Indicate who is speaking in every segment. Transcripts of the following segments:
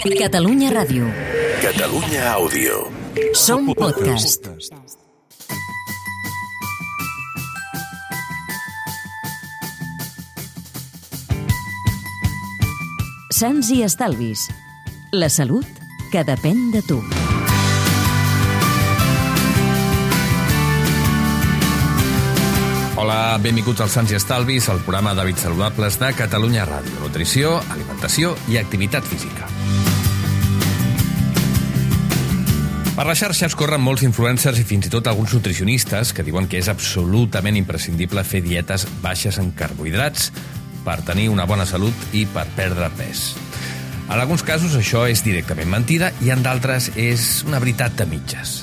Speaker 1: Catalunya Ràdio.
Speaker 2: Catalunya Àudio.
Speaker 1: Som podcast. Sants i estalvis. La salut que depèn de tu.
Speaker 3: Hola, benvinguts als Sants i Estalvis, el programa d'hàbits saludables de Catalunya Ràdio. Nutrició, alimentació i activitat física. Per les xarxes corren molts influencers i fins i tot alguns nutricionistes que diuen que és absolutament imprescindible fer dietes baixes en carbohidrats per tenir una bona salut i per perdre pes. En alguns casos això és directament mentida i en d'altres és una veritat de mitges.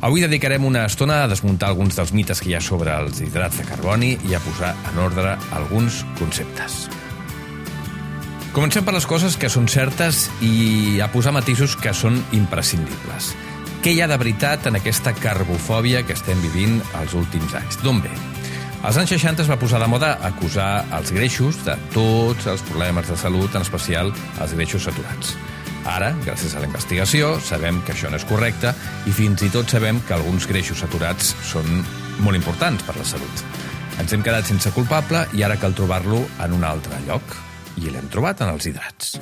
Speaker 3: Avui dedicarem una estona a desmuntar alguns dels mites que hi ha sobre els hidrats de carboni i a posar en ordre alguns conceptes. Comencem per les coses que són certes i a posar matisos que són imprescindibles. Què hi ha de veritat en aquesta carbofòbia que estem vivint els últims anys? D'on ve? Als anys 60 es va posar de moda acusar els greixos de tots els problemes de salut, en especial els greixos saturats. Ara, gràcies a la investigació, sabem que això no és correcte i fins i tot sabem que alguns greixos saturats són molt importants per la salut. Ens hem quedat sense culpable i ara cal trobar-lo en un altre lloc. I l'hem trobat en els hidrats.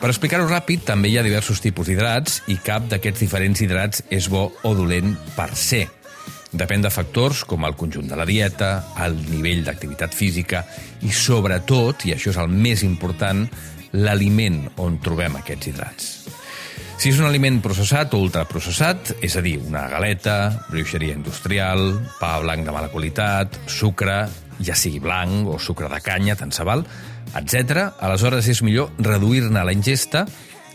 Speaker 3: Per explicar-ho ràpid, també hi ha diversos tipus d'hidrats i cap d'aquests diferents hidrats és bo o dolent per ser. Depèn de factors com el conjunt de la dieta, el nivell d'activitat física i, sobretot, i això és el més important, l'aliment on trobem aquests hidrats. Si és un aliment processat o ultraprocessat, és a dir, una galeta, bruixeria industrial, pa blanc de mala qualitat, sucre, ja sigui blanc o sucre de canya, tant se val, etc., aleshores és millor reduir-ne la ingesta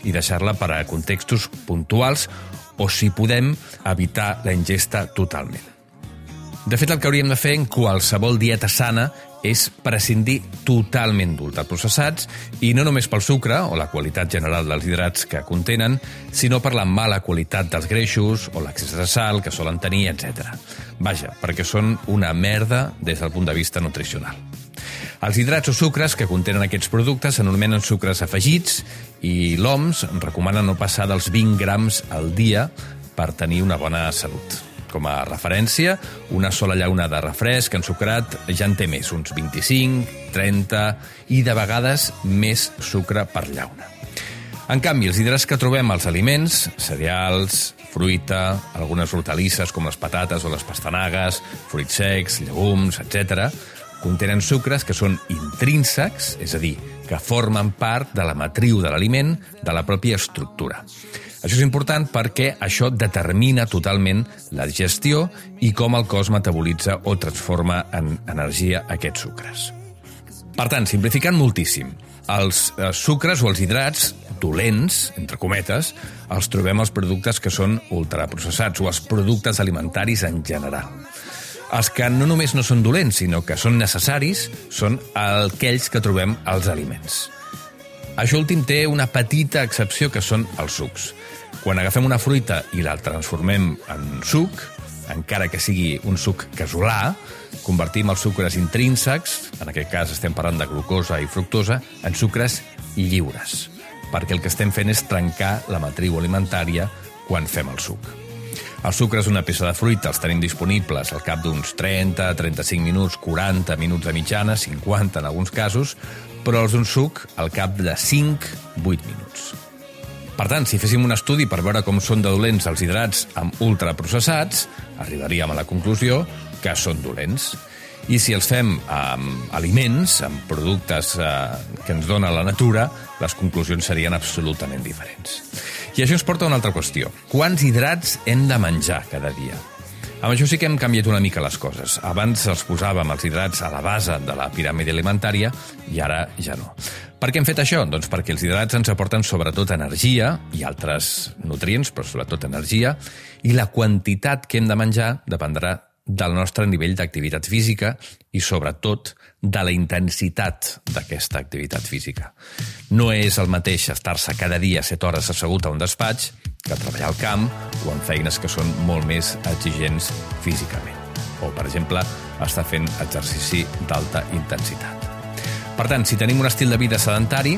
Speaker 3: i deixar-la per a contextos puntuals o, si podem, evitar la ingesta totalment. De fet, el que hauríem de fer en qualsevol dieta sana és prescindir totalment d'ultraprocessats i no només pel sucre o la qualitat general dels hidrats que contenen, sinó per la mala qualitat dels greixos o l'accés de sal que solen tenir, etc. Vaja, perquè són una merda des del punt de vista nutricional. Els hidrats o sucres que contenen aquests productes s'anomenen sucres afegits i l'OMS recomana no passar dels 20 grams al dia per tenir una bona salut. Com a referència, una sola llauna de refresc ensucrat ja en té més, uns 25, 30 i de vegades més sucre per llauna. En canvi, els hidrats que trobem als aliments, cereals, fruita, algunes hortalisses com les patates o les pastanagues, fruits secs, llegums, etc., contenen sucres que són intrínsecs, és a dir, que formen part de la matriu de l'aliment, de la pròpia estructura. Això és important perquè això determina totalment la digestió i com el cos metabolitza o transforma en energia aquests sucres. Per tant, simplificant moltíssim, els eh, sucres o els hidrats dolents, entre cometes, els trobem als productes que són ultraprocessats o als productes alimentaris en general. Els que no només no són dolents, sinó que són necessaris, són aquells que trobem als aliments. Això últim té una petita excepció que són els sucs. Quan agafem una fruita i la transformem en suc, encara que sigui un suc casolà, convertim els sucres intrínsecs, en aquest cas estem parlant de glucosa i fructosa, en sucres lliures, perquè el que estem fent és trencar la matriu alimentària quan fem el suc. Els sucres d'una peça de fruita els tenim disponibles al cap d'uns 30, 35 minuts, 40 minuts de mitjana, 50 en alguns casos, però els d'un suc al cap de 5-8 minuts. Per tant, si féssim un estudi per veure com són de dolents els hidrats amb ultraprocessats, arribaríem a la conclusió que són dolents. I si els fem amb aliments, amb productes eh, que ens dona la natura, les conclusions serien absolutament diferents. I això ens porta a una altra qüestió. Quants hidrats hem de menjar cada dia? Amb això sí que hem canviat una mica les coses. Abans els posàvem els hidrats a la base de la piràmide alimentària i ara ja no. Per què hem fet això? Doncs perquè els hidrats ens aporten sobretot energia i altres nutrients, però sobretot energia, i la quantitat que hem de menjar dependrà del nostre nivell d'activitat física i, sobretot, de la intensitat d'aquesta activitat física. No és el mateix estar-se cada dia 7 hores assegut a un despatx que treballar al camp o en feines que són molt més exigents físicament. o, per exemple, estar fent exercici d'alta intensitat. Per tant, si tenim un estil de vida sedentari,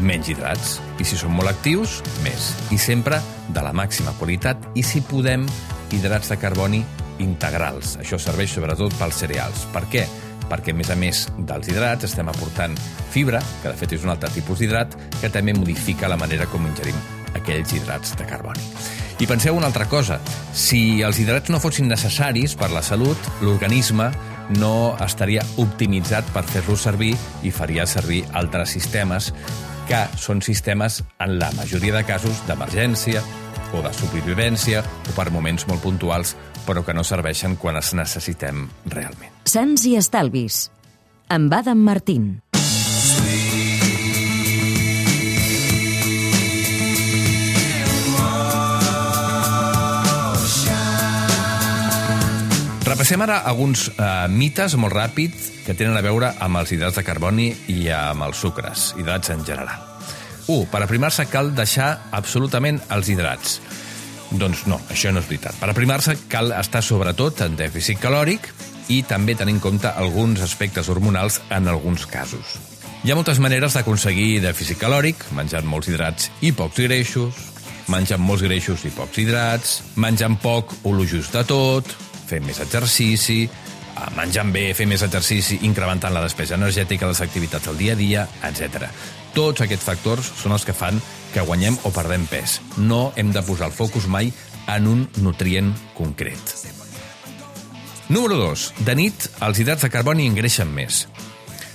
Speaker 3: menys hidrats. I si som molt actius, més. I sempre de la màxima qualitat i, si podem, hidrats de carboni integrals. Això serveix sobretot pels cereals. Per què? Perquè, a més a més dels hidrats, estem aportant fibra, que de fet és un altre tipus d'hidrat, que també modifica la manera com ingerim aquells hidrats de carboni. I penseu una altra cosa, si els hidrats no fossin necessaris per la salut, l'organisme no estaria optimitzat per fer-los servir i faria servir altres sistemes que són sistemes, en la majoria de casos, d'emergència o de supervivència o per moments molt puntuals, però que no serveixen quan els necessitem realment.
Speaker 1: Sants i estalvis. Amb Adam Martín.
Speaker 3: Repassem ara alguns eh, mites molt ràpids que tenen a veure amb els hidrats de carboni i amb els sucres, hidrats en general. 1. Per aprimar-se cal deixar absolutament els hidrats. Doncs no, això no és veritat. Per aprimar-se cal estar sobretot en dèficit calòric i també tenir en compte alguns aspectes hormonals en alguns casos. Hi ha moltes maneres d'aconseguir dèficit calòric, menjant molts hidrats i pocs greixos, menjant molts greixos i pocs hidrats, menjant poc o lo just de tot, fent més exercici, eh, menjant bé, fer més exercici, incrementant la despesa energètica, les activitats del dia a dia, etc. Tots aquests factors són els que fan que guanyem o perdem pes. No hem de posar el focus mai en un nutrient concret. Número 2. De nit, els hidrats de carboni engreixen més.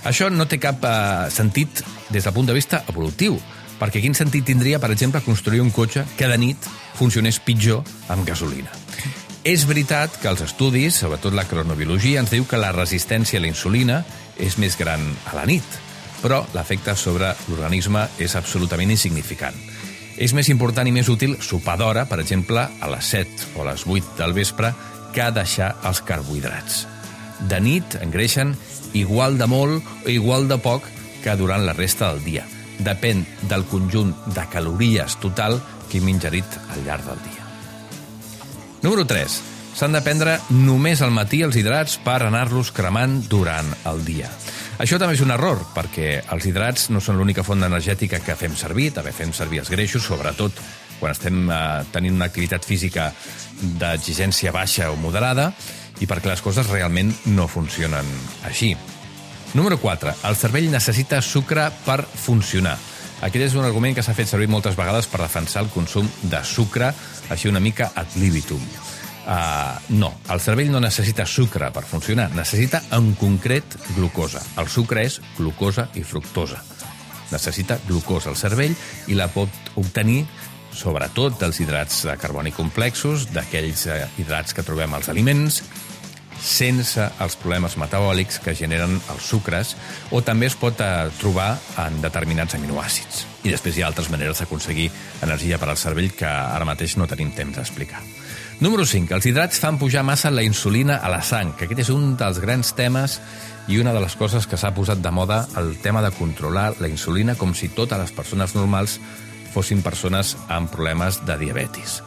Speaker 3: Això no té cap eh, sentit des del punt de vista evolutiu, perquè quin sentit tindria, per exemple, construir un cotxe que de nit funcionés pitjor amb gasolina? És veritat que els estudis, sobretot la cronobiologia, ens diu que la resistència a la insulina és més gran a la nit, però l'efecte sobre l'organisme és absolutament insignificant. És més important i més útil sopar d'hora, per exemple, a les 7 o a les 8 del vespre, que deixar els carbohidrats. De nit engreixen igual de molt o igual de poc que durant la resta del dia. Depèn del conjunt de calories total que hem ingerit al llarg del dia. Número 3. S'han de prendre només al matí els hidrats per anar-los cremant durant el dia. Això també és un error, perquè els hidrats no són l'única font energètica que fem servir, també fem servir els greixos, sobretot quan estem eh, tenint una activitat física d'exigència baixa o moderada, i perquè les coses realment no funcionen així. Número 4. El cervell necessita sucre per funcionar. Aquest és un argument que s'ha fet servir moltes vegades per defensar el consum de sucre, així una mica ad libitum. Uh, no, el cervell no necessita sucre per funcionar, necessita en concret glucosa. El sucre és glucosa i fructosa. Necessita glucosa al cervell i la pot obtenir sobretot dels hidrats de carboni complexos, d'aquells eh, hidrats que trobem als aliments, sense els problemes metabòlics que generen els sucres, o també es pot eh, trobar en determinats aminoàcids. I després hi ha altres maneres d'aconseguir energia per al cervell que ara mateix no tenim temps d'explicar. Número 5. Els hidrats fan pujar massa la insulina a la sang, que aquest és un dels grans temes i una de les coses que s'ha posat de moda el tema de controlar la insulina com si totes les persones normals fossin persones amb problemes de diabetis.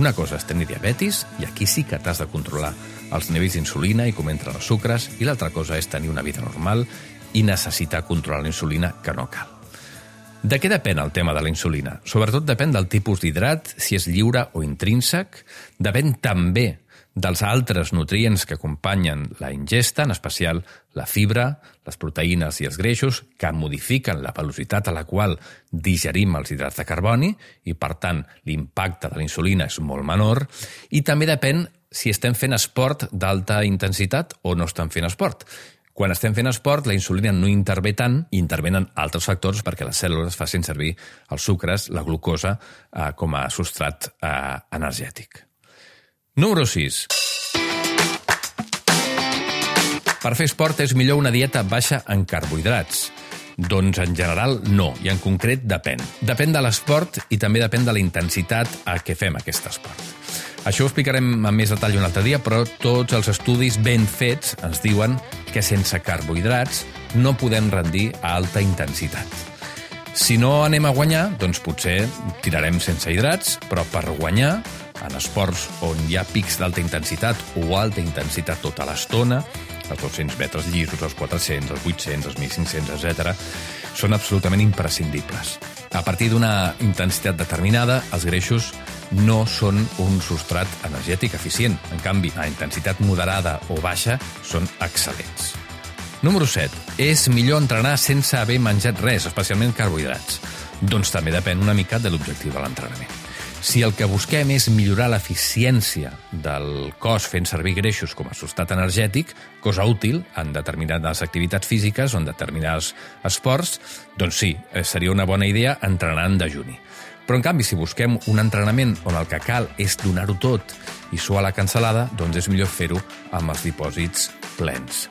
Speaker 3: Una cosa és tenir diabetis, i aquí sí que t'has de controlar els nivells d'insulina i com entren els sucres, i l'altra cosa és tenir una vida normal i necessitar controlar la insulina, que no cal. De què depèn el tema de la insulina? Sobretot depèn del tipus d'hidrat, si és lliure o intrínsec. Depèn també dels altres nutrients que acompanyen la ingesta, en especial la fibra, les proteïnes i els greixos, que modifiquen la velocitat a la qual digerim els hidrats de carboni i, per tant, l'impacte de la insulina és molt menor, i també depèn si estem fent esport d'alta intensitat o no estem fent esport. Quan estem fent esport, la insulina no intervé tant i intervenen altres factors perquè les cèl·lules facin servir els sucres, la glucosa, eh, com a substrat eh, energètic. Número 6. Per fer esport és millor una dieta baixa en carbohidrats. Doncs en general no, i en concret depèn. Depèn de l'esport i també depèn de la intensitat a què fem aquest esport. Això ho explicarem amb més detall un altre dia, però tots els estudis ben fets ens diuen que sense carbohidrats no podem rendir a alta intensitat. Si no anem a guanyar, doncs potser tirarem sense hidrats, però per guanyar en esports on hi ha pics d'alta intensitat o alta intensitat tota l'estona, els 200 metres llisos, els 400, els 800, els 1.500, etc., són absolutament imprescindibles. A partir d'una intensitat determinada, els greixos no són un substrat energètic eficient. En canvi, a intensitat moderada o baixa són excel·lents. Número 7. És millor entrenar sense haver menjat res, especialment carbohidrats. Doncs també depèn una mica de l'objectiu de l'entrenament. Si el que busquem és millorar l'eficiència del cos fent servir greixos com a substrat energètic, cosa útil en determinades activitats físiques o en determinats esports, doncs sí, eh, seria una bona idea entrenar en dejuni. Però, en canvi, si busquem un entrenament on el que cal és donar-ho tot i suar la cancel·lada, doncs és millor fer-ho amb els dipòsits plens.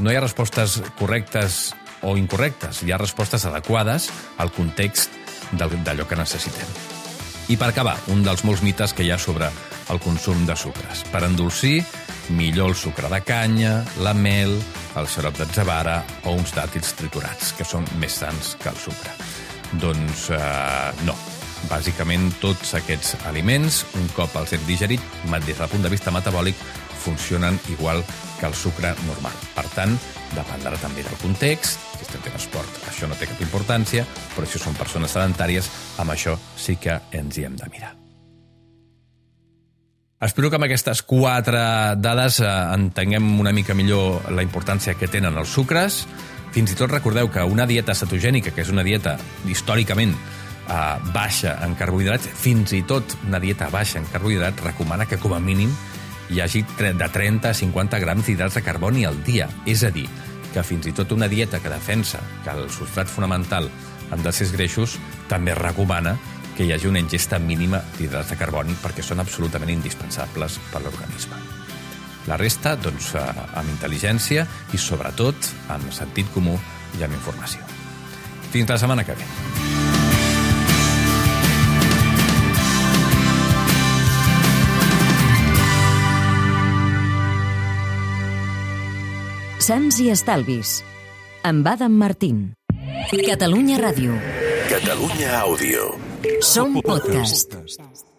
Speaker 3: No hi ha respostes correctes o incorrectes, hi ha respostes adequades al context d'allò que necessitem. I per acabar, un dels molts mites que hi ha sobre el consum de sucres. Per endolcir, millor el sucre de canya, la mel, el xarop d'atzavara o uns dàtils triturats, que són més sants que el sucre. Doncs eh, no. Bàsicament, tots aquests aliments, un cop els hem digerit, des del punt de vista metabòlic, funcionen igual que el sucre normal. Per tant, dependrà també del context, si estem fent esport, això no té cap importància, però si són persones sedentàries, amb això sí que ens hi hem de mirar. Espero que amb aquestes quatre dades eh, entenguem una mica millor la importància que tenen els sucres. Fins i tot recordeu que una dieta cetogènica, que és una dieta històricament eh, baixa en carbohidrats, fins i tot una dieta baixa en carbohidrats, recomana que com a mínim hi hagi de 30 a 50 grams d'hidrats de carboni al dia. És a dir, que fins i tot una dieta que defensa que el substrat fonamental han de ser greixos també recomana que hi hagi una ingesta mínima d'hidrats de carboni perquè són absolutament indispensables per l'organisme. La resta, doncs, amb intel·ligència i, sobretot, amb sentit comú i amb informació. Fins la setmana que ve.
Speaker 1: Sants i Estalvis, amb Adam Martín. Catalunya Ràdio.
Speaker 2: Catalunya Àudio.
Speaker 1: Som podcast.